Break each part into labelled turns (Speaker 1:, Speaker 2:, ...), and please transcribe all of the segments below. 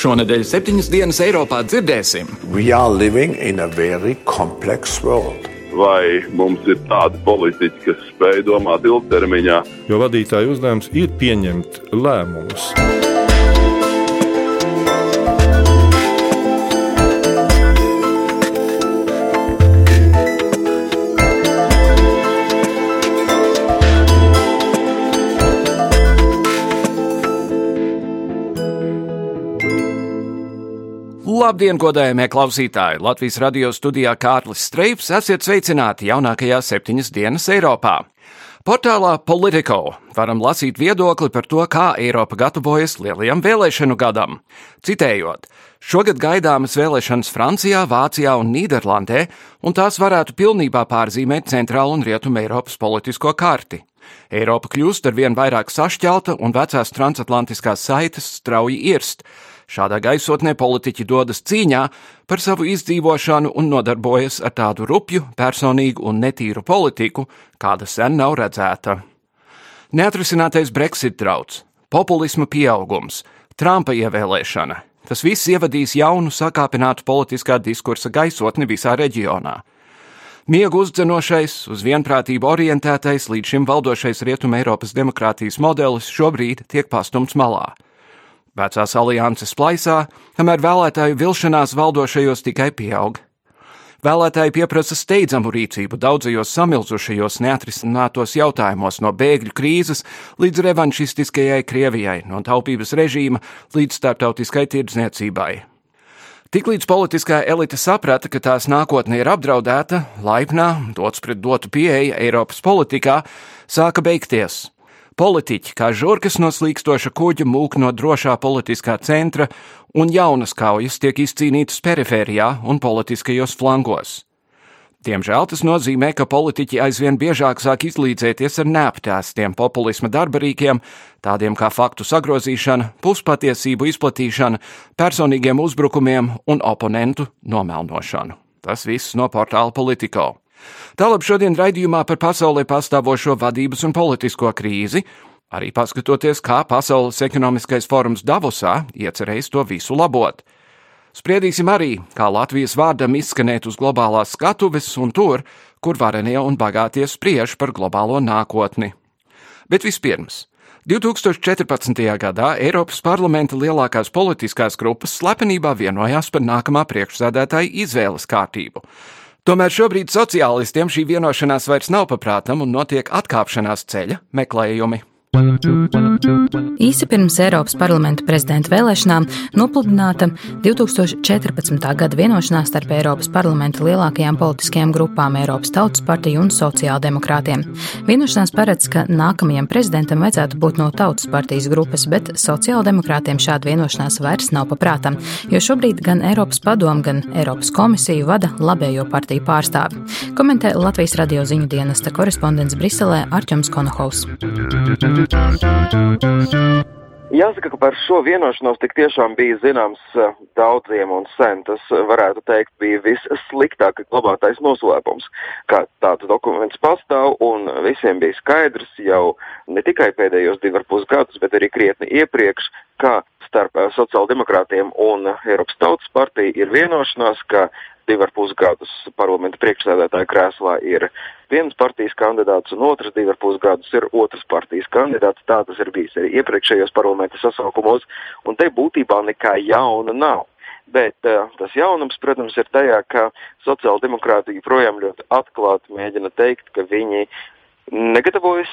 Speaker 1: Šonadēļ septiņas dienas Eiropā dzirdēsim.
Speaker 2: Vai mums ir tādi politiķi, kas spēj domāt ilgtermiņā?
Speaker 3: Jo vadītāja uzdevums ir pieņemt lēmumus.
Speaker 1: Labdien, godējamie klausītāji! Latvijas radio studijā Kārlis Streips esiet sveicināti jaunākajās septiņas dienas Eiropā. Portālā Politico varam lasīt viedokli par to, kā Eiropa gatavojas lielajam vēlēšanu gadam. Citējot, šogad gaidāmas vēlēšanas Francijā, Vācijā un Nīderlandē, un tās varētu pilnībā pārzīmēt centrālu un rietumu Eiropas politisko karti. Eiropa kļūst ar vien vairāk sašķelta un vecās transatlantiskās saites strauji irst. Šādā gaisotnē politiķi dodas cīņā par savu izdzīvošanu un nodarbojas ar tādu rupju, personīgu un netīru politiku, kāda sen nav redzēta. Neatrisinātais Brexit drauds, populisma pieaugums, Trumpa ievēlēšana - tas viss ievadīs jaunu, sakāpinātu politiskā diskursa gaisotni visā reģionā. Miegu uzdzenošais, uz vienprātību orientētais līdz šim valdošais Rietuma Eiropas demokrātijas modelis šobrīd tiek pastumts malā. Vecās alianses plaisā, kamēr vēlētāju vilšanās valdošajos tikai pieaug. Vēlētāji pieprasa steidzamu rīcību daudzajos samilzušajos neatrisinātos jautājumos, no bēgļu krīzes līdz revanšistiskajai Krievijai, no taupības režīma līdz starptautiskai tirdzniecībai. Tiklīdz politiskā elite saprata, ka tās nākotne ir apdraudēta, laipnā, dots pret dotu pieeja Eiropas politikā, sāka beigties. Politiķi kā žurkas no slīkstoša kuģa mūk no drošā politiskā centra, un jaunas kaujas tiek izcīnītas perifērijā un politiskajos flangos. Diemžēl tas nozīmē, ka politiķi aizvien biežāk sāk izlīdzēties ar neaptēstiem populisma darbarīkiem, tādiem kā faktu sagrozīšana, puspatiesību izplatīšana, personīgiem uzbrukumiem un oponentu nomelnošanu. Tas viss no portāla Politico. Tālāk šodien raidījumā par pasaulē pastāvošo vadības un politisko krīzi, arī paskatoties, kā Pasaules ekonomiskais forums Davosā iecerējis to visu labot. Spriedīsim arī, kā Latvijas vārdam izskanēt uz globālās skatuves un tur, kur varenie un bagātie spriež par globālo nākotni. Bet vispirms. 2014. gadā Eiropas parlamenta lielākās politiskās grupas slepenībā vienojās par nākamā priekšsēdētāja izvēles kārtību. Tomēr šobrīd sociālistiem šī vienošanās vairs nav paprātam un notiek atkāpšanās ceļa meklējumi.
Speaker 4: Īsi pirms Eiropas parlamenta prezidenta vēlēšanām nopludināta 2014. gada vienošanās starp Eiropas parlamenta lielākajām politiskajām grupām - Eiropas Tautas partiju un sociāldemokrātiem. Vienošanās paredz, ka nākamajam prezidentam vajadzētu būt no Tautas partijas grupas, bet sociāldemokrātiem šāda vienošanās vairs nav paprātam, jo šobrīd gan Eiropas padomu, gan Eiropas komisiju vada labējo partiju pārstāvi. Komentē Latvijas radio ziņu dienesta korespondents Briselē Arķems Konohovs.
Speaker 5: Jāsaka, ka par šo vienošanos tik tiešām bija zināms eh, daudziem un sen. Tas, eh, varētu teikt, bija vissliktāk glabātais noslēpums, ka tāds dokuments pastāv un visiem bija skaidrs jau ne tikai pēdējos divu ar pus gadus, bet arī krietni iepriekš, ka starp eh, sociāldemokrātiem un Eiropas Tautas partiju ir vienošanās, ka divi ar pus gadus parlamenta priekšsēdētāja krēslā ir viens partijas kandidāts un otrs divi ar pus gadus ir otrs partijas kandidāts. Tā tas ir bijis arī iepriekšējos parlamenta sasaukumos, un te būtībā nekā jauna nav. Bet uh, tas jaunums, protams, ir tajā, ka sociāldemokrāti joprojām ļoti atklāti mēģina teikt, ka viņi negatavojas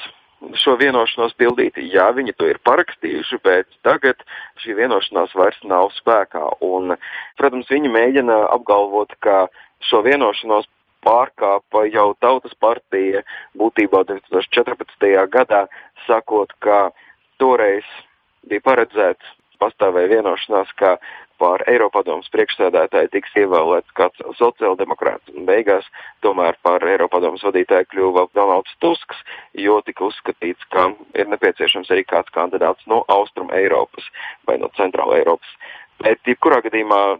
Speaker 5: šo vienošanos pildīt. Jā, viņi to ir parakstījuši, bet tagad šī vienošanās vairs nav spēkā. Un, protams, viņi mēģina apgalvot, ka šo vienošanos pārkāpa jau Tautas partija būtībā 2014. gadā, sakot, ka toreiz bija paredzēts pastāvēja vienošanās, ka par Eiropadomas priekšsēdētāju tiks ievēlēts kāds sociāldemokrāts. Beigās tomēr par Eiropadomas vadītāju kļuva Donalds Tusks, jo tika uzskatīts, ka ir nepieciešams arī kāds kandidāts no Austrum Eiropas vai no Centrāla Eiropas. Bet, jebkurā gadījumā,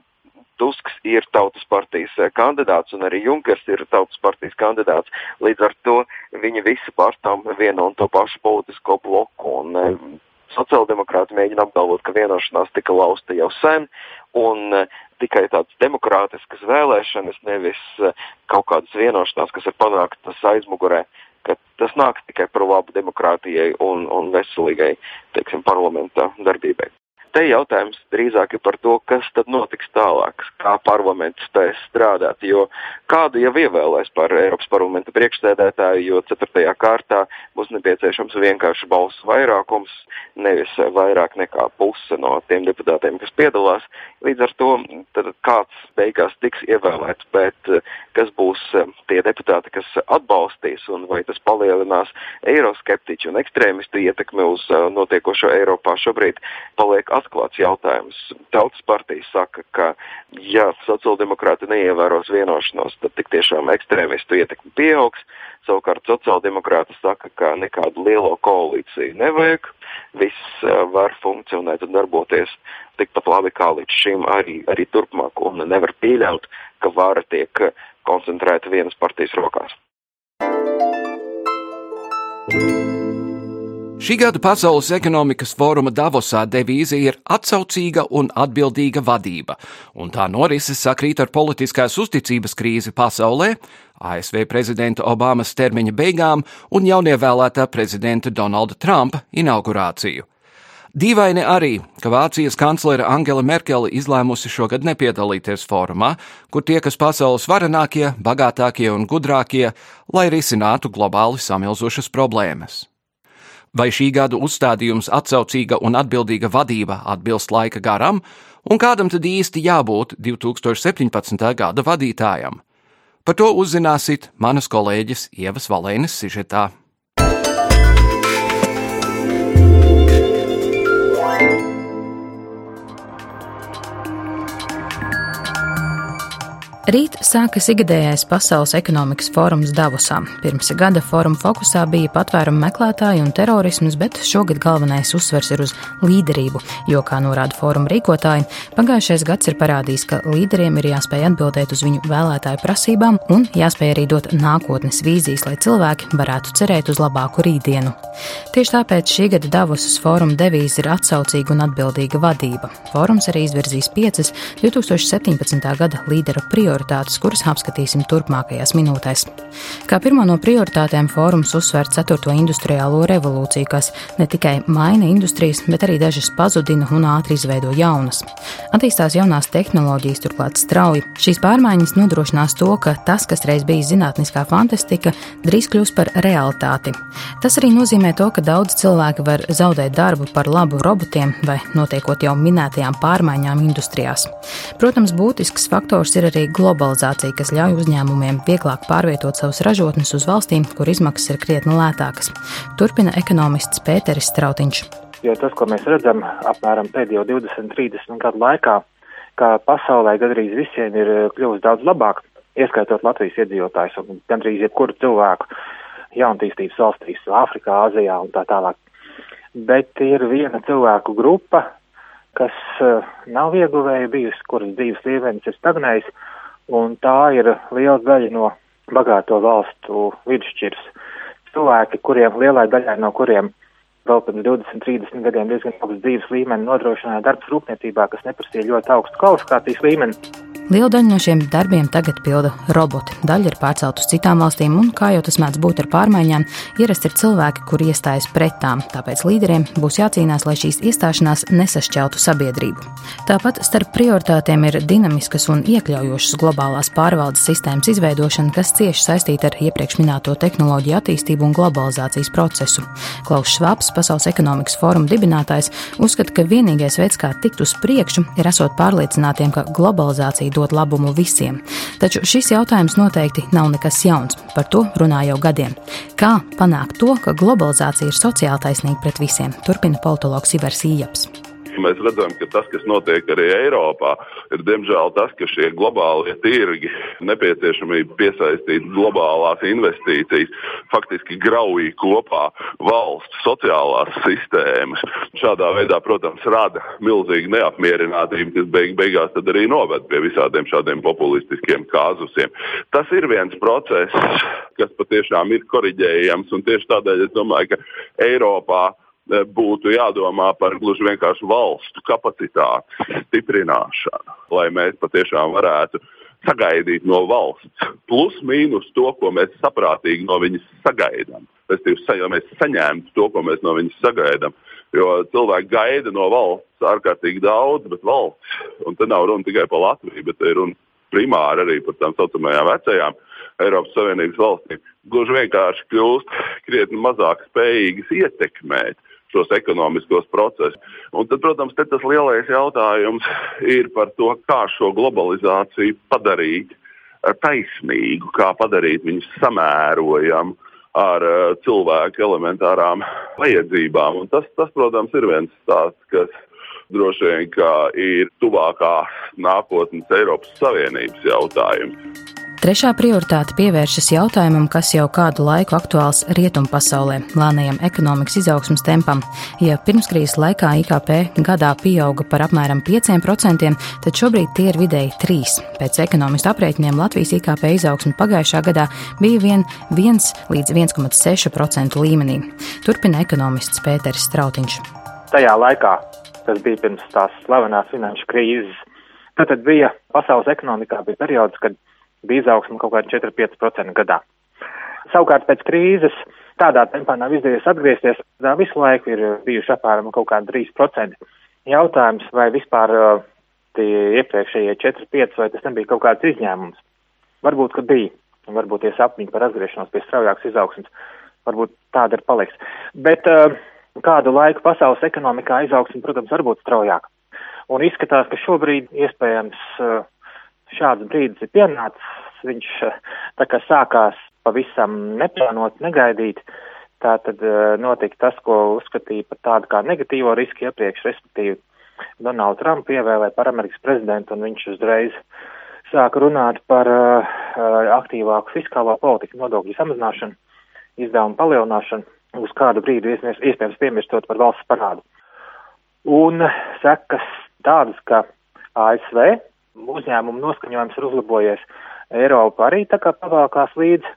Speaker 5: Tusks ir tautas partijas kandidāts un arī Junkers ir tautas partijas kandidāts. Līdz ar to viņi visi pārstāv vienu un to pašu politisko bloku. Un, sociāldemokrāti mēģina apgalvot, ka vienošanās tika lausta jau sen, un uh, tikai tādas demokrātiskas vēlēšanas, nevis uh, kaut kādas vienošanās, kas ir panāktas aizmugurē, ka tas nāks tikai par labu demokrātijai un, un veselīgai, teiksim, parlamenta darbībai. Te jautājums drīzāk ir par to, kas tad notiks tālāk, kā parlaments spēs strādāt. Jo kādu jau ievēlēs par Eiropas parlamenta priekšsēdētāju, jo ceturtajā kārtā būs nepieciešams vienkārši balsu vairākums, nevis vairāk nekā puse no tiem deputātiem, kas piedalās. Līdz ar to kāds beigās tiks ievēlēts, bet kas būs tie deputāti, kas atbalstīs un vai tas palielinās eiroskeptiķu un ekstrēmistu ietekmi uz notiekošo Eiropā šobrīd paliek atklāts jautājums. Tautas partija saka, ka ja sociāldemokrāti neievēros vienošanos, tad tik tiešām ekstrēmistu ietekme pieaugs. Savukārt sociāldemokrāti saka, ka nekādu lielo koalīciju nevajag. Viss uh, var funkcionēt un darboties tikpat labi kā līdz šim arī, arī turpmāk un nevar pieļaut, ka vara tiek koncentrēta vienas partijas rokās.
Speaker 1: thank you Šī gada Pasaules ekonomikas fóruma Davosā devīze ir atsaucīga un atbildīga vadība, un tā norises sakrīt ar politiskās uzticības krīzi pasaulē, ASV prezidenta Obamas termiņa beigām un jaunievēlētā prezidenta Donalda Trumpa inaugurāciju. Dīvaini arī, ka Vācijas kanclere Angela Merkele izlēmusi šogad nepiedalīties fórumā, kur tie, kas pasaules varenākie, bagātākie un gudrākie, lai risinātu globāli samilzušas problēmas. Vai šī gada uzstādījums atsaucīga un atbildīga vadība atbilst laika garam, un kādam tad īsti jābūt 2017. gada vadītājam? Par to uzzināsiet manas kolēģis Ievas Valēnes sižetā.
Speaker 4: Rīt sākas ikgadējais Pasaules ekonomikas fórums Davosā. Pirms gada fóruma fokusā bija patvērumu meklētāji un terorisms, bet šogad galvenais uzsvers ir uz līderību, jo, kā norāda fóruma rīkotāji, pagājušais gads ir parādījis, ka līderiem ir jāspēj atbildēt uz viņu vēlētāju prasībām un jāspēj arī dot nākotnes vīzijas, lai cilvēki varētu cerēt uz labāku rītdienu. Tieši tāpēc šī gada Davosas fóruma devīze ir atsaucīga un atbildīga vadība. Fórums arī izvirzīs piecas 2017. gada līderu prioritātes prioritātes, kuras apskatīsim turpmākajās minūtēs. Kā pirmo no prioritātēm fórums uzsver 4. industriālo revolūciju, kas ne tikai maina industrijas, bet arī dažas pazudina un ātri izveido jaunas. Attīstās jaunās tehnoloģijas, turklāt strauji. Šīs pārmaiņas nodrošinās to, ka tas, kas reiz bija zinātniskā fantastika, drīz kļūs par realitāti. Tas arī nozīmē to, ka daudz cilvēki var zaudēt darbu par labu robotiem vai notiekot jau minētajām pārmaiņām industrijās. Protams, būtisks faktors ir arī globālais globalizācija, kas ļauj uzņēmumiem vieglāk pārvietot savus ražotnes uz valstīm, kur izmaksas ir krietni lētākas. Turpina ekonomists Pēteris Strautiņš.
Speaker 6: Jo tas, ko mēs redzam apmēram pēdējo 20, 30 gadu laikā, ka pasaulē gandrīz visiem ir eh, kļuvusi daudz labāk, ieskaitot Latvijas iedzīvotājus un gandrīz jebkuru cilvēku jaunatīstības valstīs, Āfrikā, Azijā un tā tālāk. Bet ir viena cilvēku grupa, kas uh, nav ieguvēja bijusi, kuras dzīves līmenis ir stagnējis, un tā ir liela daļa no bagāto valstu vidusšķirs. Cilvēki, kuriem lielai daļai no kuriem vēl pirms 20, 30 gadiem diezgan augsts dzīves līmeni nodrošināja darbs rūpniecībā, kas neprasīja ļoti augstu kvalifikācijas līmeni.
Speaker 4: Liela daļa no šiem darbiem tagad pilda roboti. Daļa ir pārcelt uz citām valstīm, un, kā jau tas mēdz būt ar pārmaiņām, ierasti ir cilvēki, kuri iestājas pret tām. Tāpēc līderiem būs jācīnās, lai šīs iestāšanās nesašķeltu sabiedrību. Tāpat starp prioritātēm ir dinamiskas un iekļaujošas globālās pārvaldes sistēmas izveidošana, kas cieši saistīta ar iepriekš minēto tehnoloģiju attīstību un globalizācijas procesu. Klaus Švabs, Pasaules ekonomikas fóruma dibinātājs, uzskata, ka vienīgais veids, kā tikt uz priekšu, ir esot pārliecinātiem, ka globalizācija dot labumu visiem. Taču šis jautājums noteikti nav nekas jauns. Par to runā jau gadiem. Kā panākt to, ka globalizācija ir sociāli taisnīga pret visiem? Turpina politologs Ivars Ījaps.
Speaker 2: Mēs redzam, ka tas, kas notiek arī Eiropā, ir diemžēl tas, ka šie globālie tirgi, nepieciešamība piesaistīt globālās investīcijas, faktiski grauj kopā valsts sociālās sistēmas. Šādā veidā, protams, rada milzīgu neapmierinātību, kas beig beigās arī noved pie visādiem šādiem populistiskiem kāzusiem. Tas ir viens process, kas patiešām ir koriģējams, un tieši tādēļ es domāju, ka Eiropā būtu jādomā par gluži vienkārši valstu kapacitātes stiprināšanu, lai mēs patiešām varētu sagaidīt no valsts plus mīnus to, ko mēs saprātīgi no viņas sagaidām. Respektīvi, ja mēs saņemtu to, ko mēs no viņas sagaidām. Jo cilvēki gaida no valsts ārkārtīgi daudz, bet valsts, un te nav runa tikai par Latviju, bet ir runa primāri arī par tām saucamajām vecajām Eiropas Savienības valstīm, gluži vienkārši kļūst krietni mazāk spējīgas ietekmēt šos ekonomiskos procesus. Un tad, protams, tas lielais jautājums ir par to, kā šo globalizāciju padarīt taisnīgu, kā padarīt viņu samērojamu ar uh, cilvēku elementārām vajadzībām. Un tas, tas, protams, ir viens tāds, kas droši vien ir tuvākās nākotnes Eiropas Savienības jautājums.
Speaker 4: Trešā prioritāte pievēršas jautājumam, kas jau kādu laiku aktuāls rietumpasaulē - lēnajam ekonomikas izaugsmas tempam. Ja pirmskrīzes laikā IKP gadā pieauga par apmēram 5%, tad šobrīd tie ir vidēji 3%. Pēc ekonomistu aprēķiniem Latvijas IKP izaugsme pagājušā gadā bija vien 1 līdz 1,6% līmenī. Turpina ekonomists Pēteris Strautiņš.
Speaker 6: Tajā laikā, tas bija pirms tās slavenās finanšu krīzes, tad bija pasaules ekonomikā bija periods, kad bija izaugsme kaut kāda 4-5% gadā. Savukārt pēc krīzes tādā tempā nav izdevies atgriezties, tā visu laiku ir bijuši apmēram kaut kādi 3%. Jautājums, vai vispār tie iepriekšējie 4-5 vai tas nebija kaut kāds izņēmums? Varbūt, ka bija, un varbūt tie sapņi par atgriešanos pie straujākas izaugsmas, varbūt tāda ir paliks. Bet kādu laiku pasaules ekonomikā izaugsme, protams, var būt straujāka. Un izskatās, ka šobrīd iespējams šāds brīdis ir pienācis. Viņš eh, tā kā sākās pavisam neplānot, negaidīt. Tā tad eh, notika tas, ko uzskatīja par tādu kā negatīvo risku iepriekš, respektīvi Donaldu Trumpu ievēlēja par Amerikas prezidentu, un viņš uzreiz sāka runāt par uh, aktīvāku fiskālo politiku, nodokļu samazināšanu, izdevumu palielināšanu, uz kādu brīdi iespējams piemirstot par valsts parādu. Un sekas tādas, ka ASV uzņēmumu noskaņojums ir uzlabojies. Eiropa arī tā kā pavalkās līdzi,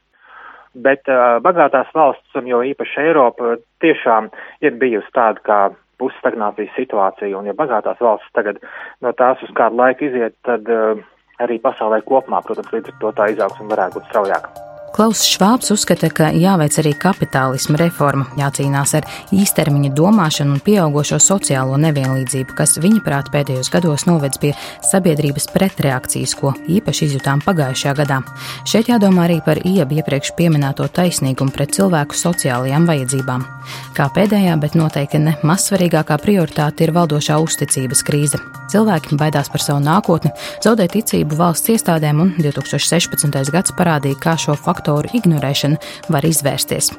Speaker 6: bet uh, bagātās valsts, un jo īpaši Eiropa, tiešām ir bijusi tāda kā pusstagnācijas situācija, un ja bagātās valsts tagad no tās uz kādu laiku iziet, tad uh, arī pasaulē kopumā, protams, līdz ar to tā izaugsme varētu būt straujāka.
Speaker 4: Klaus Švābs uzskata, ka jāveic arī kapitālisma reforma, jācīnās ar īstermiņa domāšanu un pieaugušo sociālo nevienlīdzību, kas viņa prāt pēdējos gados novedz pie sabiedrības pretreakcijas, ko īpaši izjutām pagājušajā gadā. Šeit jādomā arī par iebi iepriekš pieminēto taisnīgumu pret cilvēku sociālajām vajadzībām. Kā pēdējā, bet noteikti ne mazsvarīgākā prioritāte ir valdošā uzticības krīze. Cilvēki baidās par savu nākotni, zaudē ticību valsts iestādēm, un 2016. gads parādīja, kā šo faktu faktoru ignorēšana var izvērsties.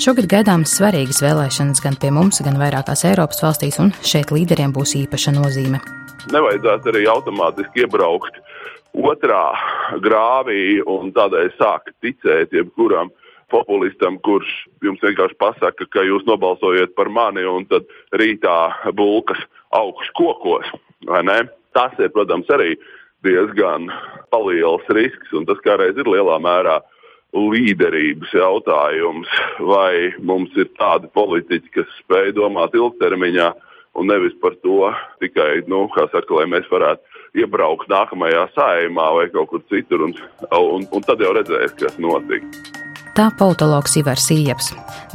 Speaker 4: Šogad gaidāmas svarīgas vēlēšanas gan pie mums, gan vairākās Eiropas valstīs, un šeit līderiem būs īpaša nozīme.
Speaker 2: Nevajadzētu arī automātiski iebraukt otrā grāvī un tādēļ sākt ticēt jebkuram populistam, kurš jums vienkārši pasaka, ka jūs nobalsojiet par mani un tad rītā bulkas augšu kokos. Tas ir, protams, arī diezgan liels risks, un tas kādreiz ir lielā mērā līderības jautājums, vai mums ir tādi politiķi, kas spēj domāt ilgtermiņā un nevis par to tikai, nu, kā saka, lai mēs varētu iebraukt nākamajā sājumā vai kaut kur citur, un, un, un tad jau redzēs, kas notiks.
Speaker 4: Tā politologs Ivars Ieps.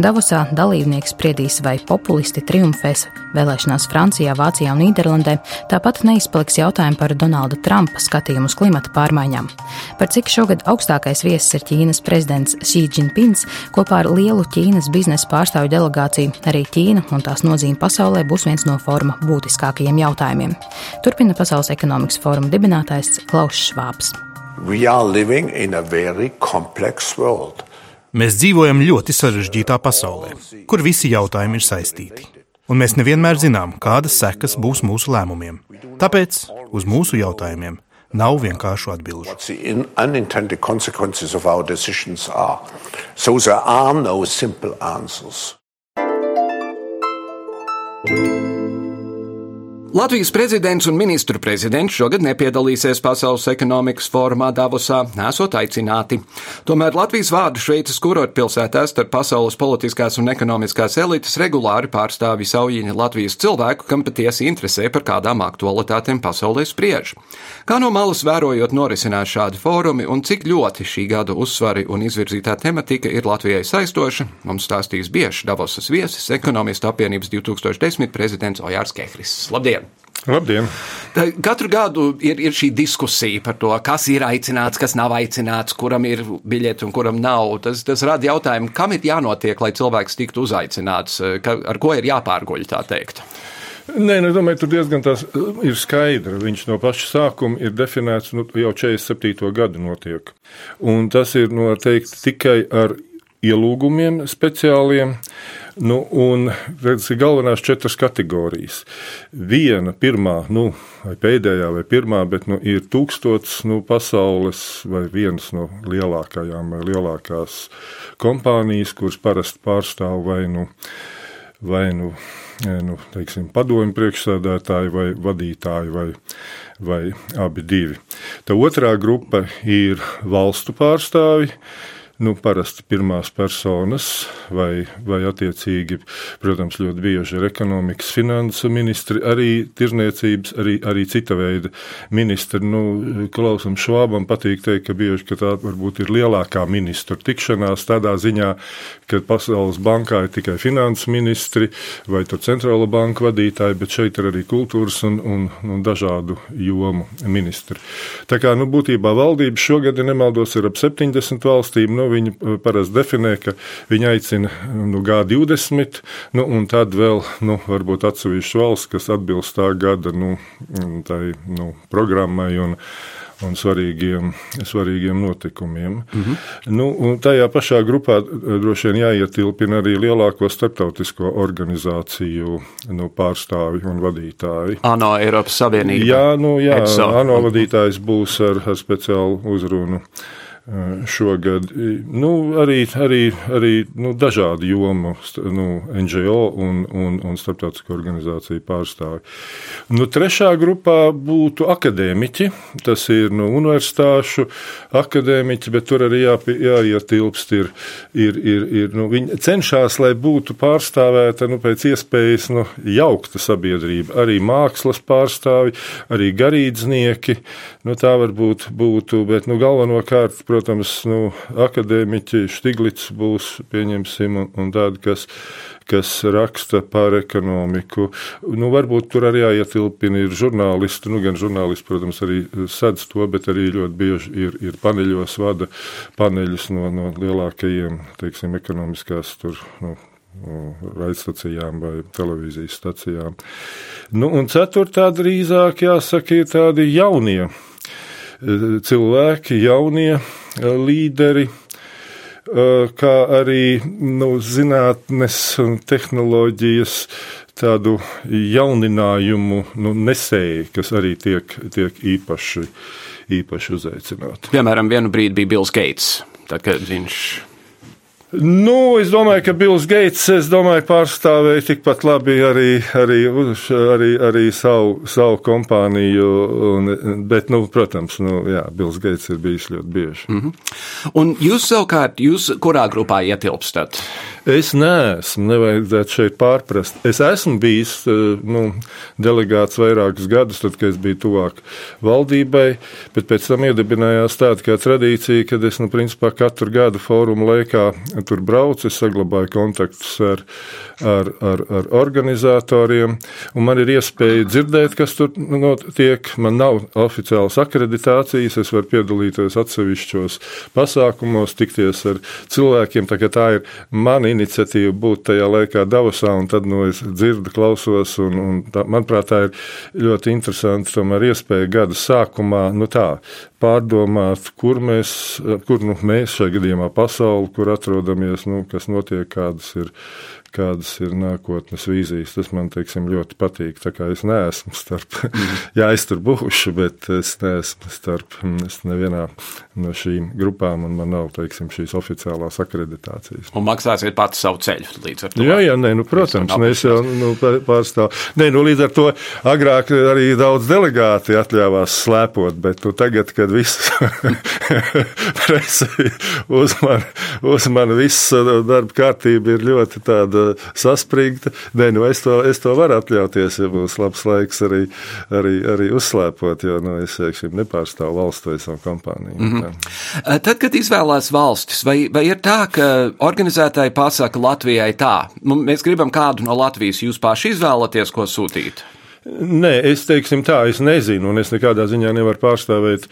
Speaker 4: Davosā dalībnieks spriedīs, vai populisti triumfēs vēlēšanās Francijā, Vācijā un Nīderlandē, tāpat neizpaliks jautājumi par Donalda Trumpa skatījumu uz klimata pārmaiņām. Par cik šogad augstākais viesis ir Ķīnas prezidents Xi Jinpings, kopā ar lielu Ķīnas biznesa pārstāvju delegāciju, arī Ķīna un tās nozīme pasaulē būs viens no foruma būtiskākajiem jautājumiem. Turpina Pasaules ekonomikas fóruma dibinātājs Klaus Švāps.
Speaker 7: We are living in a very complex world.
Speaker 8: Mēs dzīvojam ļoti sarežģītā pasaulē, kur visi jautājumi ir saistīti. un mēs nevienmēr zinām, kādas sekas būs mūsu lēmumiem. Tāpēc uz mūsu jautājumiem nav vienkāršu atbildžu.
Speaker 1: Latvijas prezidents un ministru prezidents šogad nepiedalīsies Pasaules ekonomikas fórumā Davosā, nesot aicināti. Tomēr Latvijas vārdu Šveices kurortpilsētā starp pasaules politiskās un ekonomiskās elites regulāri pārstāvi saujiņa Latvijas cilvēku, kam patiesi interesē par kādām aktualitātēm pasaulē spriež. Kā no malas vērojot norisinās šādi fórumi un cik ļoti šī gada uzsvari un izvirzītā tematika ir Latvijai saistoša, mums stāstīs bieži Davosas viesis, ekonomistu apvienības 2010 prezidents Ojārs Kehris. Labdien!
Speaker 3: Labdien!
Speaker 1: Katru gadu ir, ir šī diskusija par to, kas ir aicināts, kas nav aicināts, kuram ir biļete un kuram nav. Tas, tas rada jautājumu, kam ir jānotiek, lai cilvēks tiktu uzaicināts, ka, ar ko ir jāpārguļ, tā teikt.
Speaker 3: Nē, nu, es domāju, tur diezgan tas ir skaidrs. Viņš no paša sākuma ir definēts, nu, jau 47. gadu notiek. Un tas ir noteikti tikai ar ielūgumiem speciāliem. Nu, un redz, ir galvenās četras kategorijas. Viena, pirmā, nu, vai pēdējā, vai pirmā, bet nu, ir tūkstots nu, pasaules vai viens no lielākajām vai lielākās kompānijas, kuras parasti pārstāv vai nu, vai nu, nu teiksim, padomju priekšsēdētāji vai vadītāji vai, vai abi divi. Tā otrā grupa ir valstu pārstāvji nu, parasti pirmās personas, vai, vai attiecīgi, protams, ļoti bieži ir ekonomikas, finansu ministri, arī tirzniecības, arī, arī cita veida ministri. Nu, Klausam Švābam patīk teikt, ka bieži ka tā varbūt ir lielākā ministru tikšanās tādā ziņā, ka Pasaules bankā ir tikai finansu ministri vai centrāla banka vadītāji, bet šeit ir arī kultūras un, un, un dažādu jomu ministri. Tā kā nu, būtībā valdības šogad, ja nemaldos, ir ap 70 valstīm. Nu, viņi parasti definē, ka viņi aicina nu, G20, nu, un tad vēl nu, varbūt atsevišķas valsts, kas atbilst tā gada nu, tai, nu, programmai. Un, un svarīgiem, svarīgiem notikumiem. Mm -hmm. nu, tajā pašā grupā droši vien jāietilpina arī lielāko starptautisko organizāciju nu, pārstāvi un vadītāji.
Speaker 1: ANO Eiropas Savienība.
Speaker 3: Jā, nu, jā ANO vadītājs būs ar, ar speciālu uzrunu šogad. Nu, arī arī, arī nu, dažādi jomu, nu, NGO un, un, un starptautiskā organizācija pārstāvi. Nu, trešā grupā būtu akadēmiķi. Tas ir nu, universitāšu akadēmiķi, bet tur arī jā, jāietilpst. Ir, ir, ir, ir, nu, viņi cenšas, lai būtu pārstāvēta nu, pēc iespējas nu, jaukta sabiedrība. Arī mākslas pārstāvi, arī garīdznieki. Nu, tā varbūt būtu, bet nu, galvenokārt protams, nu, akadēmiķi Stiglits būs, pieņemsim, un, un tādi, kas, kas raksta par ekonomiku. Nu, varbūt tur arī jāietilpina ir žurnālisti, nu, gan žurnālisti, protams, arī sedz to, bet arī ļoti bieži ir, ir paneļos vada paneļus no, no lielākajiem, teiksim, ekonomiskās tur, nu, raidstacijām vai televīzijas stacijām. Nu, un ceturtā drīzāk jāsaka ir tādi jaunie cilvēki, jaunie līderi, kā arī nu, zinātnes un tehnoloģijas tādu jauninājumu nu, nesēji, kas arī tiek, tiek īpaši, īpaši uzaicināti.
Speaker 1: Piemēram, vienu brīdi bija Bills Gates, tad, kad viņš
Speaker 3: Nu, es domāju, ka Bills Gates domāju, pārstāvēja tikpat labi arī, arī, arī, arī savu, savu kompāniju. Un, bet, nu, protams, nu, jā, Bills Gates ir bijis ļoti bieži.
Speaker 1: Mm -hmm. Un jūs savukārt, jūs kurā grupā ietilpstat?
Speaker 3: Es neesmu, nevajadzētu šeit pārprast. Es esmu bijis nu, delegāts vairākus gadus, tad, kad es biju tuvāk valdībai, bet pēc tam iedibinājās tāda kā tradīcija, kad es, nu, principā katru gadu fórumu laikā tur braucu, es saglabāju kontaktus ar, ar, ar, ar organizatoriem, un man ir iespēja dzirdēt, kas tur notiek. Man nav oficiālas akreditācijas, es varu piedalīties atsevišķos pasākumos, tikties ar cilvēkiem. Tā, tā ir mana iniciatīva būt tajā laikā Davosā, un tad nu, es dzirdu, klausos, un, un tā, manuprāt, tā ir ļoti interesanti tomēr iespēja gada sākumā nu tā, pārdomāt, kur mēs, kur nu, mēs šajā gadījumā pasauli, kur atrodamies, nu, kas notiek, kādas ir, kādas ir nākotnes vīzijas. Tas man teiksim, ļoti patīk. Es neesmu starp, mm. jā, es tur būšu, bet es neesmu starp es nevienā no šīm grupām, un man nav teiksim, šīs oficiālās akreditācijas.
Speaker 1: Un maksāsiet pats savu ceļu līdz ar to?
Speaker 3: Jā, jā nē, nu, protams, ne, es jau nu, pārstāvu. Nē, nu, līdz ar to agrāk arī daudz delegāti atļāvās slēpot, bet nu, tagad, kad viss presa uzmana, uzmana viss darba kārtība ir ļoti tāda saspringta. Nē, nu es to, es to varu atļauties, ja būs labs laiks arī, arī, arī uzslēpot, jo nu, es teiksim, nepārstāvu valstu vai savu kompāniju. Mm -hmm.
Speaker 1: Tad, kad izvēlās valstis, vai, vai ir tā, ka organizētāji pasaka Latvijai tā, nu, mēs gribam kādu no Latvijas, jūs paši izvēlaties, ko sūtīt?
Speaker 3: Nē, es teiksim tā, es nezinu, un es nekādā ziņā nevaru pārstāvēt,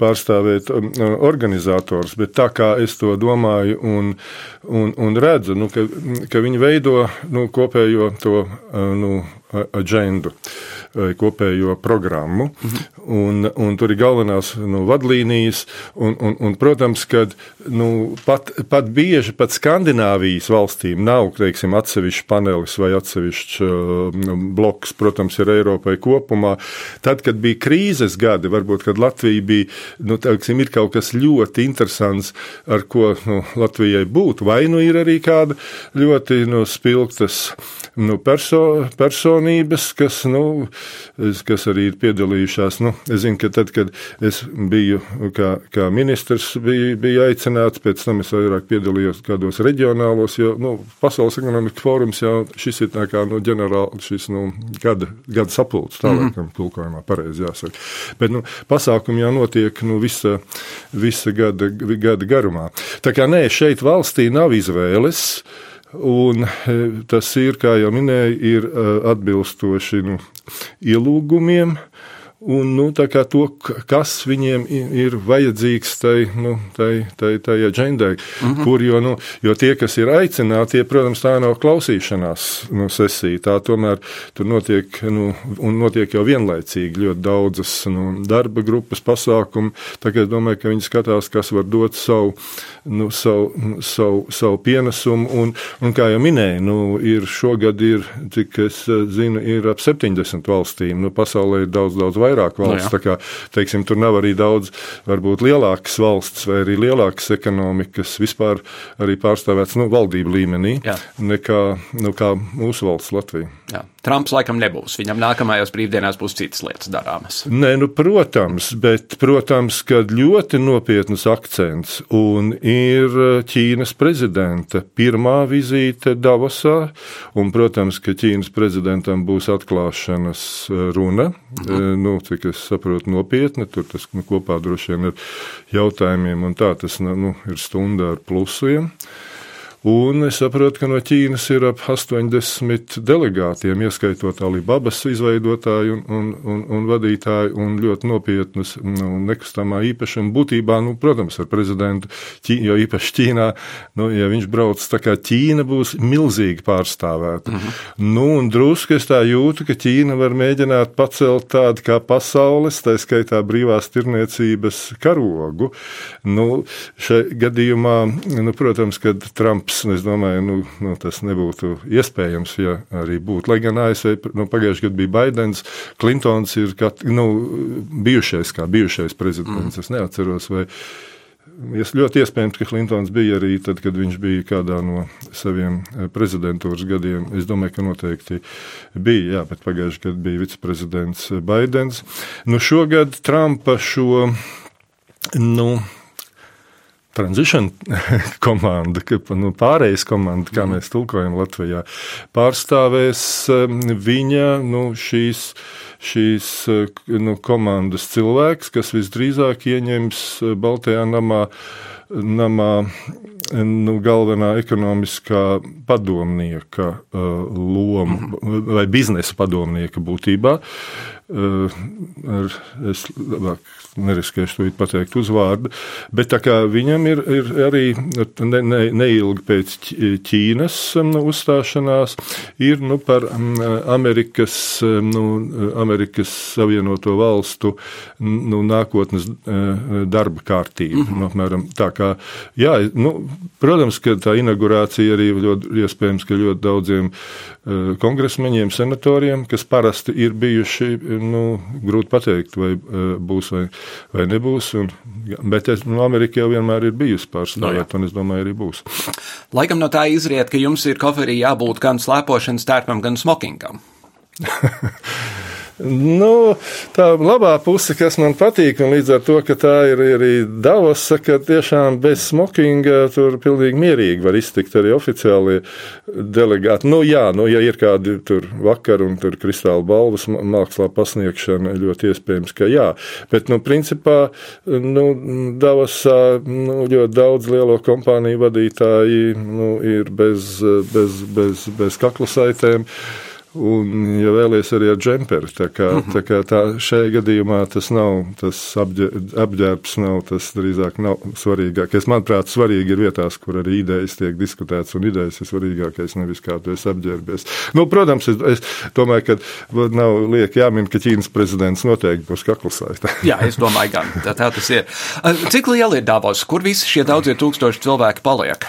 Speaker 3: pārstāvēt um, organizatorus, bet tā kā es to domāju un, un, un redzu, nu, ka, ka viņi veido nu, kopējo to uh, nu, agendu. Uh, kopējo programmu. Mhm. Un, un tur ir galvenās nu, vadlīnijas. Un, un, un, protams, ka nu, pat, pat bieži pat Skandināvijas valstīm nav teiksim, atsevišķs panelis vai atsevišķs uh, bloks, protams, ir Eiropai kopumā. Tad, kad bija krīzes gadi, varbūt Latvija bija, nu, teiksim, kaut kas ļoti interesants, ar ko nu, Latvijai būtu. Vai nu ir arī kāda ļoti nu, spilgtas nu, perso, personības, kas nu, kas arī ir piedalījušās. Nu, es zinu, ka tad, kad es biju kā, kā ministrs, biju, biju aicināts, pēc tam es vairāk piedalījos kādos reģionālos, jo nu, Pasaules ekonomikas fórums jau šis ir kā nu, ģenerāli šis nu, gada, gada sapulcs, tā laikam, mm -hmm. tulkojumā pareizi jāsaka. Bet nu, pasākumi jau notiek nu, visa, visa gada, gada garumā. Tā kā nē, šeit valstī nav izvēles. Un e, tas ir, kā jau minēju, ir e, atbilstoši nu, ielūgumiem. Un, nu, to, kas viņiem ir vajadzīgs tai, nu, tai, tai, tai agendai, mm -hmm. kur, jo, nu, jo tie, kas ir aicināti, tie, protams, tā nav klausīšanās nu, sesija. Tā tomēr tur notiek, nu, un notiek jau vienlaicīgi ļoti daudzas nu, darba grupas pasākumi. Tagad es domāju, ka viņi skatās, kas var dot savu nu, savu, savu, savu pienesumu. Un, un, kā jau minēju, nu, ir šogad, ir, cik es eh, zinu, ir ap 70 valstīm. Nu, pasaulē ir daudz, daudz vairāk nu valsts. No, kā, teiksim, tur nav arī daudz, varbūt lielākas valsts vai arī lielākas ekonomikas vispār arī pārstāvētas nu, valdību līmenī Jā. nekā nu, mūsu valsts Latvija.
Speaker 1: Jā. Trumps laikam nebūs. Viņam nākamajās brīvdienās būs citas lietas darāmas.
Speaker 3: Nē, nu, protams, bet, protams, ka ļoti nopietnas akcents un ir Ķīnas prezidenta pirmā vizīte Davosā, un, protams, ka Ķīnas prezidentam būs atklāšanas runa, mhm. nu, cik es saprotu, nopietna, tur tas nu, kopā droši vien ir jautājumiem, un tā tas nu, ir stunda ar plusiem. Un es saprotu, ka no Ķīnas ir ap 80 delegātiem, ieskaitot Alibabas izveidotāju un, un, un, un vadītāju, un ļoti nopietnas nu, nekustamā īpašuma. Būtībā, nu, protams, ar prezidentu, Ķī, jo īpaši Ķīnā, nu, ja viņš brauc, tā kā Ķīna būs milzīgi pārstāvēta. -huh. Nu, un drusku es tā jūtu, ka Ķīna var mēģināt pacelt tādu kā pasaules, tā skaitā brīvās tirniecības karogu. Nu, šai gadījumā, nu, protams, kad Trumps Trumps. Es domāju, nu, nu, tas nebūtu iespējams, ja arī būtu. Lai gan ASV nu, pagājušajā gadā bija Baidens, Klintons ir kat, nu, bijušais, kā bijušais prezidents. Mm. Es neatceros, vai Es ļoti iespējams, ka Klintons bija arī tad, kad viņš bija kādā no saviem eh, prezidentūras gadiem. Es domāju, ka noteikti bija, jā, bet pagājušajā gadā bija viceprezidents Baidens. Nu, šogad Trumpa šo nu, transition komanda, nu, pārējais komanda, kā mēs tulkojam Latvijā, pārstāvēs um, viņa nu, šīs, šīs uh, nu, komandas cilvēks, kas visdrīzāk ieņems uh, Baltajā namā, namā nu, galvenā ekonomiskā padomnieka uh, loma vai biznesa padomnieka būtībā. Uh, ar, es labāk neriskēšu to pateikt uzvārdu, bet tā kā viņam ir, ir arī ne, ne, neilgi pēc Ķīnas uzstāšanās, ir nu, par Amerikas, nu, Amerikas Savienoto valstu nu, nākotnes darba kārtību. Mm -hmm. nu, apmēram tā kā, jā, nu, protams, ka tā inaugurācija arī ļoti iespējams, ka ļoti daudziem kongresmeņiem, senatoriem, kas parasti ir bijuši, nu, grūti pateikt, vai uh, būs vai, vai nebūs. Un, bet es, nu, Amerika jau vienmēr ir bijusi pārstāvēta, no, un es domāju, arī būs.
Speaker 1: Laikam no tā izriet, ka jums ir koferī jābūt gan slēpošanas tērpam, gan smokingam.
Speaker 3: Nu, tā labā puse, kas man patīk, un līdz ar to, ka tā ir arī Davosa, ka tiešām bez smokinga tur pilnīgi mierīgi var iztikt arī oficiālie delegāti. Nu, jā, nu, ja ir kādi tur vakar un tur kristāla balvas mākslā pasniegšana, ļoti iespējams, ka jā. Bet, nu, principā, nu, Davosā nu, ļoti daudz lielo kompāniju vadītāji nu, ir bez, bez, bez, bez kaklasaitēm. Un, ja vēlaties, arī ar džemperi. Tā kā, -hmm. tā kā tā šajā gadījumā tas nav, tas apģērbs nav tas drīzāk nav svarīgākais. Manuprāt, svarīgi ir vietās, kur arī idejas tiek diskutētas, un idejas ir svarīgākais, nevis kā tu esi apģērbies. Nu, protams, es, es domāju, ka nav lieki jāmin, ka Ķīnas prezidents noteikti būs kaklusājs.
Speaker 1: Jā, es domāju, gan tā, tā tas ir. Cik liela ir Davos, kur visi šie daudzie tūkstoši cilvēki paliek?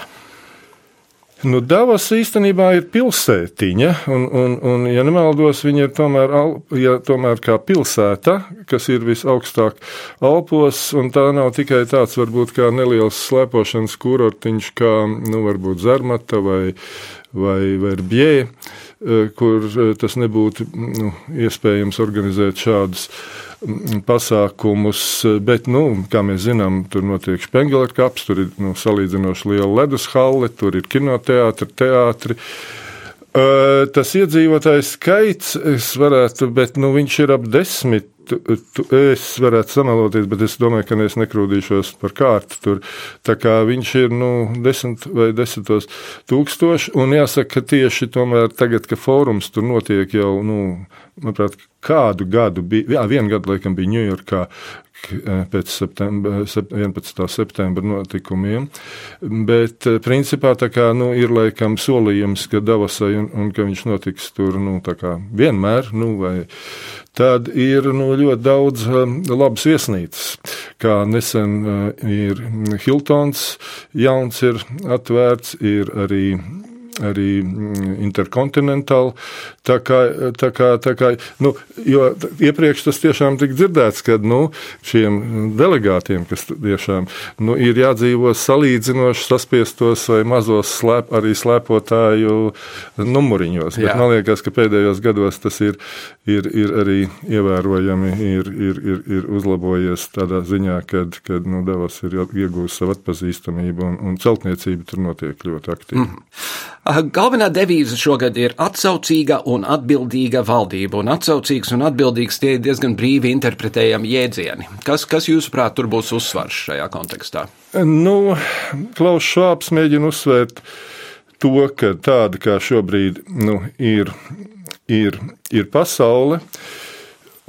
Speaker 3: Nu, Davos īstenībā ir pilsētiņa, un, un, un ja nemaldos, viņa ir tomēr, ja tomēr kā pilsēta, kas ir visaugstāk Alpos, un tā nav tikai tāds varbūt kā neliels slēpošanas kurortiņš, kā, nu, varbūt Zermata vai, vai Verbjē, eh, kur eh, tas nebūtu nu, iespējams organizēt šādus pasākumus, bet, nu, kā mēs zinām, tur notiek Spengler kaps, tur ir nu, salīdzinoši liela ledus halle, tur ir kinoteātri, teātri. Tas iedzīvotājs skaits, es varētu, bet nu, viņš ir ap desmit tu, tu, es varētu samaloties, bet es domāju, ka es nekrūdīšos par kārtu tur. Tā kā viņš ir nu, desmit vai desmitos tūkstoši, un jāsaka, ka tieši tomēr tagad, ka fórums tur notiek jau, nu, manuprāt, kādu gadu bija, jā, vienu gadu laikam bija Ņujorkā, pēc septembra, 11. septembra notikumiem. Bet, principā, kā, nu, ir laikam solījums, ka Davosai un, un ka viņš notiks tur nu, vienmēr, nu, vai tad ir nu, ļoti daudz labas viesnīcas. Kā nesen ir Hiltons, jauns ir atvērts, ir arī arī mm, interkontinentāli. Tā kā, tā kā, tā kā nu, jo iepriekš tas tiešām tika dzirdēts, ka nu, šiem delegātiem, kas tiešām nu, ir jādzīvo salīdzinoši saspiestos vai mazos slēp, arī slēpotāju numuriņos. Bet man liekas, ka pēdējos gados tas ir, ir, ir arī ievērojami ir, ir, ir, ir uzlabojies tādā ziņā, kad, kad nu, Davos ir iegūst savu atpazīstamību un, un celtniecība tur notiek ļoti aktīvi. Mm.
Speaker 1: Galvenā devīze šogad ir atsaucīga un atbildīga valdība, un atsaucīgs un atbildīgs tie ir diezgan brīvi interpretējami jēdzieni. Kas, kas jūsuprāt, tur būs uzsvars šajā kontekstā?
Speaker 3: Nu, Klaus Švāps mēģina uzsvērt to, ka tāda kā šobrīd nu, ir, ir, ir pasaule,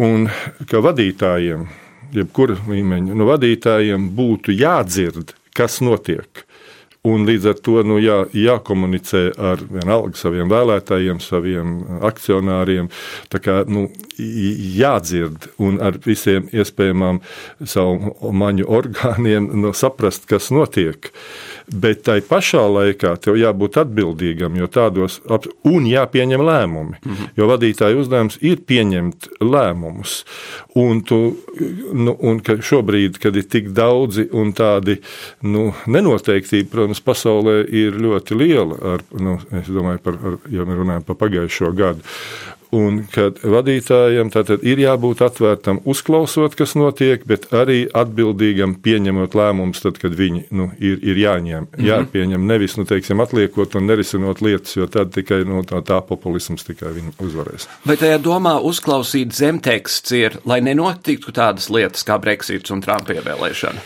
Speaker 3: un ka vadītājiem, jebkura līmeņa nu, vadītājiem būtu jādzird, kas notiek Un līdz ar to nu, jā, jākomunicē ar vienalga saviem vēlētājiem, saviem akcionāriem. Kā, nu, jādzird un ar visiem iespējamām savu maņu orgāniem nu, saprast, kas notiek. Bet tai pašā laikā tev jābūt atbildīgam, jo tādos un jāpieņem lēmumi. Mm -hmm. Jo vadītāja uzdevums ir pieņemt lēmumus. Un, tu, nu, un ka šobrīd, kad ir tik daudzi un tādi nu, nenoteiktība, protams, pasaulē ir ļoti liela. Ar, nu, es domāju, par, ar, ja mēs runājam par pagājušo gadu. Un kad vadītājam ir jābūt atvērtam, uzklausot, kas notiek, bet arī atbildīgam pieņemot lēmumus, tad, kad viņi nu, ir, ir jāņem, mm -hmm. jāpieņem. Nevis nu, teiksim, atliekot un nerisinot lietas, jo tad tikai nu, tā, tā populisms tikai uzvarēs.
Speaker 1: Vai tajā domā uzklausīt zemteksts ir, lai nenotiktu tādas lietas kā Brexits un Trumpa ievēlēšana?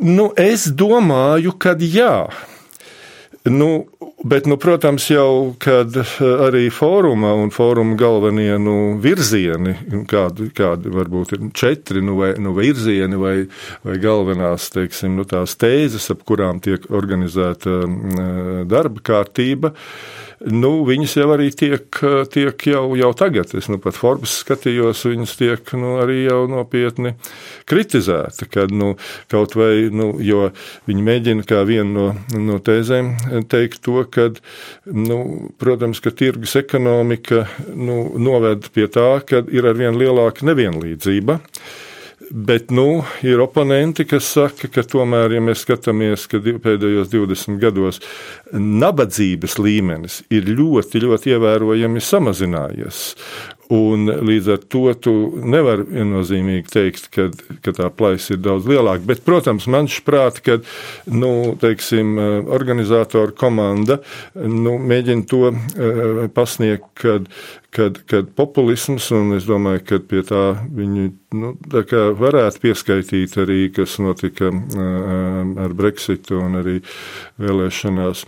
Speaker 3: Nu, es domāju, ka jā. Nu, bet, nu, protams, jau kad eh, arī fóruma un fóruma galvenie nu, virzieni, kādi, kādi varbūt ir četri nu, vai, nu, virzieni vai, vai galvenās teiksim, nu, tēzes, ap kurām tiek organizēta darba kārtība, nu, viņas jau arī tiek, tiek jau, jau tagad. Es nu pat Forbes skatījos, viņas tiek nu, arī jau nopietni kritizēta, kad nu, kaut vai, nu, jo viņi mēģina kā vienu no, no tēzēm teikt to, ka, nu, protams, ka tirgus ekonomika nu, noved pie tā, ka ir arvien lielāka nevienlīdzība. Bet nu, ir oponenti, kas saka, ka tomēr, ja mēs skatāmies, ka pēdējos 20 gados nabadzības līmenis ir ļoti, ļoti ievērojami samazinājies. Un līdz ar to tu nevari viennozīmīgi teikt, ka, ka tā plaisa ir daudz lielāka. Bet, protams, man šķiet, ka nu, teiksim, organizatoru komanda nu, mēģina to uh, pasniegt, kad, kad, kad populisms, un es domāju, ka pie tā viņi nu, tā varētu pieskaitīt arī, kas notika ar Brexitu un arī vēlēšanās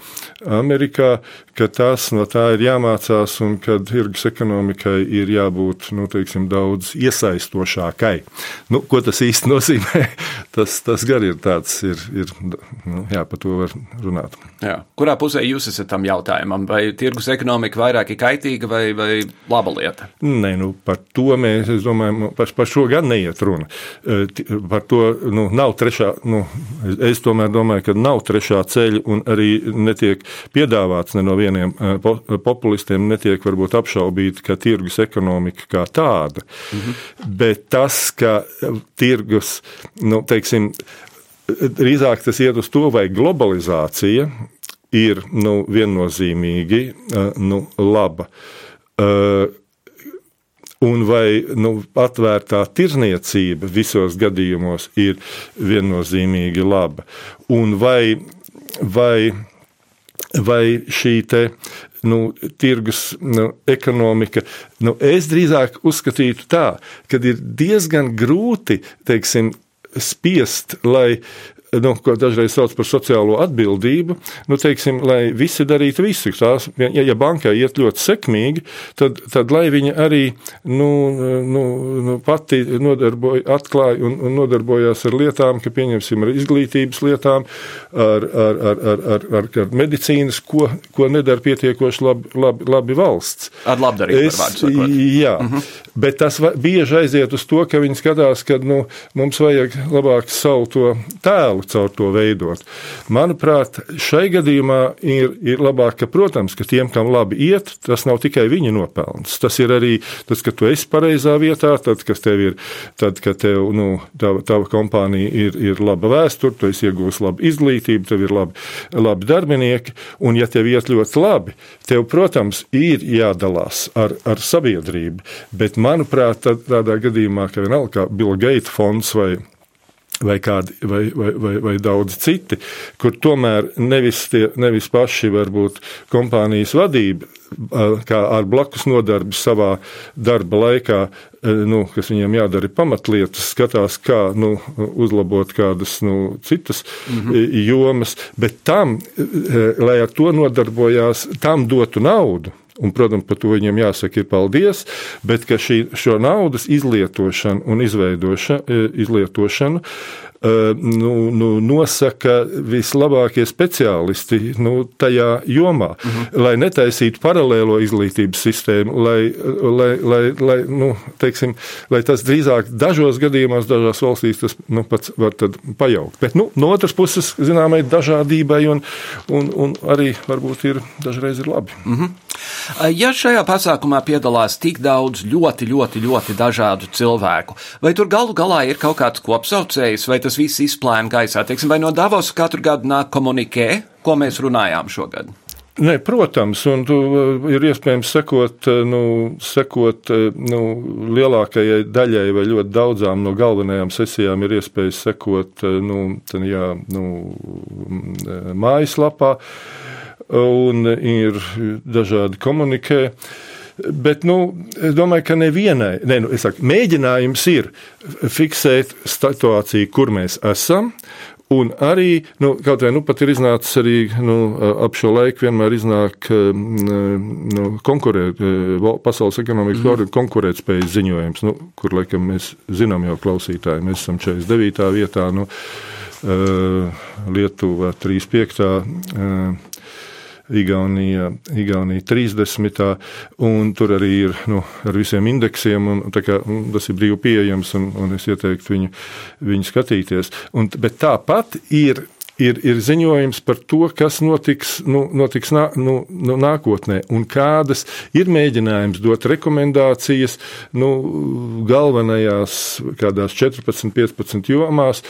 Speaker 3: Amerikā, ka tas no tā ir jāmācās un ka tirgus ekonomikai ir jābūt nu, teiksim, daudz iesaistošākai. Nu, ko tas īsti nozīmē? Tas, tas gan ir tāds, ir, ir, nu, jā, par to var runāt.
Speaker 1: Jā. Kurā pusē jūs esat tam jautājumam? Vai tirgus ekonomika vairāk ir kaitīga vai, vai laba lieta?
Speaker 3: Nē, nu, par to mēs, es domāju, par, par šo gan neiet runa. Par to nu, nav trešā, nu, es tomēr domāju, ka nav trešā ceļa un arī netiek piedāvāts ne no vieniem populistiem, netiek varbūt apšaubīti, ka tirgus ekonomika kā tāda. Mhm. Bet tas, ka tirgus, nu, teiksim, drīzāk tas iet uz to, vai globalizācija ir nu, viennozīmīgi nu, laba. Un vai nu, atvērtā tirzniecība visos gadījumos ir viennozīmīgi laba? Un vai, vai, vai šī te, nu, tirgus nu, ekonomika, nu, es drīzāk uzskatītu tā, ka ir diezgan grūti, teiksim, spiest, lai nu, ko dažreiz sauc par sociālo atbildību, nu, teiksim, lai visi darītu visu. Tās, ja, ja bankai iet ļoti sekmīgi, tad, tad lai viņi arī nu, nu, nu, pati nodarboja, atklāja un, un nodarbojās ar lietām, ka pieņemsim ar izglītības lietām, ar, ar, ar, ar, ar, ar, ar medicīnas, ko, ko nedara pietiekoši labi, labi, labi valsts.
Speaker 1: Ar labdarību.
Speaker 3: Es, jā, uh mhm. -huh. bet tas bieži aiziet uz to, ka viņi skatās, ka nu, mums vajag labāk savu to tēlu tēlu caur to veidot. Manuprāt, šai gadījumā ir, ir labāk, ka, protams, ka tiem, kam labi iet, tas nav tikai viņa nopelns. Tas ir arī tas, ka tu esi pareizā vietā, tad, kas tev ir, tad, ka tev, nu, tava, tava kompānija ir, ir laba vēsture, tu esi iegūst labu izglītību, tev ir labi, labi darbinieki, un ja tev iet ļoti labi, tev, protams, ir jādalās ar, ar sabiedrību, bet, manuprāt, tad, tādā gadījumā, ka vienalga kā Bill Gates fonds vai vai, kādi, vai, vai, vai, vai daudzi citi, kur tomēr nevis, tie, nevis paši varbūt kompānijas vadība, kā ar blakus nodarbi savā darba laikā, nu, kas viņiem jādara pamatlietas, skatās, kā nu, uzlabot kādas nu, citas mm -hmm. jomas, bet tam, lai ar to nodarbojās, tam dotu naudu Un, protams, par to viņiem jāsaka ir paldies, bet šī, šo naudas izlietošanu un izveidošanu, e, izlietošanu nu, nu, nosaka vislabākie speciālisti nu, tajā jomā. Uh mhm. -huh. Lai netaisītu paralēlo izglītības sistēmu, lai, lai, lai, lai, nu, teiksim, lai tas drīzāk dažos gadījumos, dažās valstīs tas nu, pats var pajaukt. Bet nu, no otras puses, zināmai dažādībai un, un, un arī varbūt ir dažreiz ir labi. Uh mhm. -huh.
Speaker 1: Ja šajā pasākumā piedalās tik daudz ļoti, ļoti, ļoti dažādu cilvēku, vai tur galu galā ir kaut kāds kopsaucējs, vai tas viss izplēna gaisā? Teiksim, vai no Davos katru gadu nāk komunikē, ko mēs runājām šogad?
Speaker 3: Nē, protams, un tu, uh, ir iespējams sekot, uh, nu, sekot uh, nu, lielākajai daļai vai ļoti daudzām no galvenajām sesijām, ir iespējas sekot nu, ten, jā, nu, mājaslapā. Un ir dažādi komunikē. Bet nu, es domāju, ka nevienai, ne, nu, saku, mēģinājums ir fiksēt situāciju, kur mēs esam. Un arī, nu, kaut vai nu pat ir iznācis arī nu, ap šo laiku, vienmēr iznāk nu, konkurēt, pasaules ekonomikas mm. konkurētspējas ziņojums, nu, kur laikam mēs zinām jau klausītāji, mēs esam 49. vietā, nu, Lietuva 35. Igaunija, Igaunija 30. un tur arī ir nu, ar visiem indeksiem, un kā, tas ir brīvi pieejams, un, un es ieteiktu viņu, viņu skatīties. Un, bet tāpat ir ir, ir ziņojums par to, kas notiks, nu, notiks nā, nu, nu, nākotnē, un kādas ir mēģinājums dot rekomendācijas nu, galvenajās, kādās 14, 15 jomās,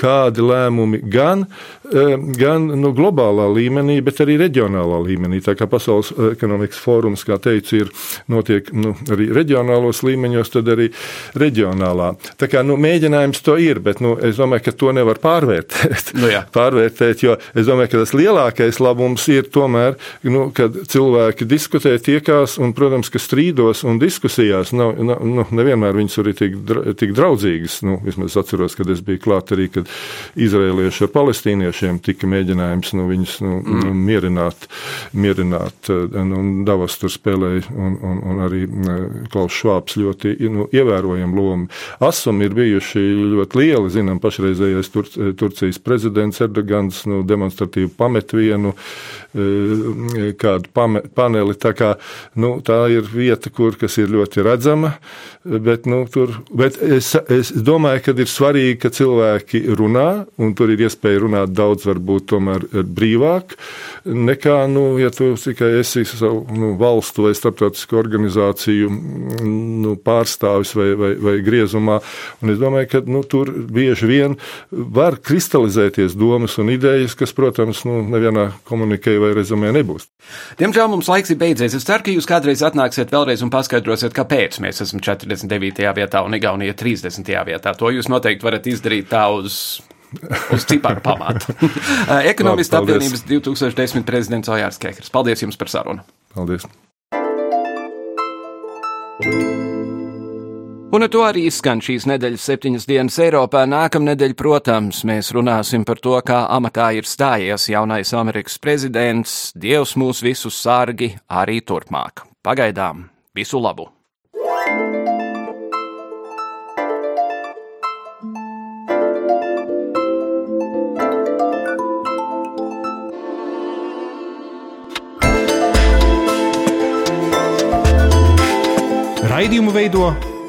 Speaker 3: kādi lēmumi gan, eh, gan nu, globālā līmenī, bet arī reģionālā līmenī. Tā kā Pasaules ekonomikas fórums, kā teicu, ir notiek nu, arī reģionālos līmeņos, tad arī reģionālā. Tā kā nu, mēģinājums to ir, bet nu, es domāju, ka to nevar pārvērtēt. Nu, jā. pārvērtēt, jo es domāju, ka tas lielākais labums ir tomēr, nu, kad cilvēki diskutē, tiekās un, protams, ka strīdos un diskusijās nav, nav nu, nevienmēr viņas arī tik, tik draudzīgas. Nu, vismaz es atceros, kad es biju klāt arī, kad izrēlieši ar palestīniešiem tika mēģinājums nu, viņus nu, mm. nu, mierināt, mierināt nu, Davos tur spēlēja un, un, un arī Klaus Švāps ļoti nu, ievērojama loma. Asum ir bijuši ļoti lieli, zinām, pašreizējais Tur, Turcijas prezidents Erdogans nu, demonstratīvi pamet vienu kādu pame, paneli. Tā, kā, nu, tā ir vieta, kur, kas ir ļoti redzama, bet, nu, tur, bet es, es domāju, ka ir svarīgi, ka cilvēki runā, un tur ir iespēja runāt daudz, varbūt tomēr brīvāk, nekā, nu, ja tu tikai esi savu nu, valstu vai starptautisku organizāciju nu, pārstāvis vai, vai, vai griezumā. Un es domāju, ka nu, tur bieži vien var kristalizēties domas un idejas, kas, protams, nu, nevienā komunikē vai rezumē nebūs.
Speaker 1: Diemžēl mums laiks ir beidzies. Es ceru, ka jūs kādreiz atnāksiet vēlreiz un paskaidrosiet, kāpēc mēs esam 49. vietā un Igaunija 30. vietā. To jūs noteikti varat izdarīt tā uz uz ciparu pamata. Ekonomistu apvienības 2010 prezidents Ojārs Kekers. Paldies jums par sarunu.
Speaker 3: Paldies.
Speaker 1: Un ar to arī izskan šīs nedēļas septiņas dienas Eiropā. Nākamnedēļ, protams, mēs runāsim par to, kā amatā ir stājies jaunais Amerikas prezidents. Dievs mūs visus sargi arī turpmāk. Pagaidām visu labu!
Speaker 8: Raidījumu veido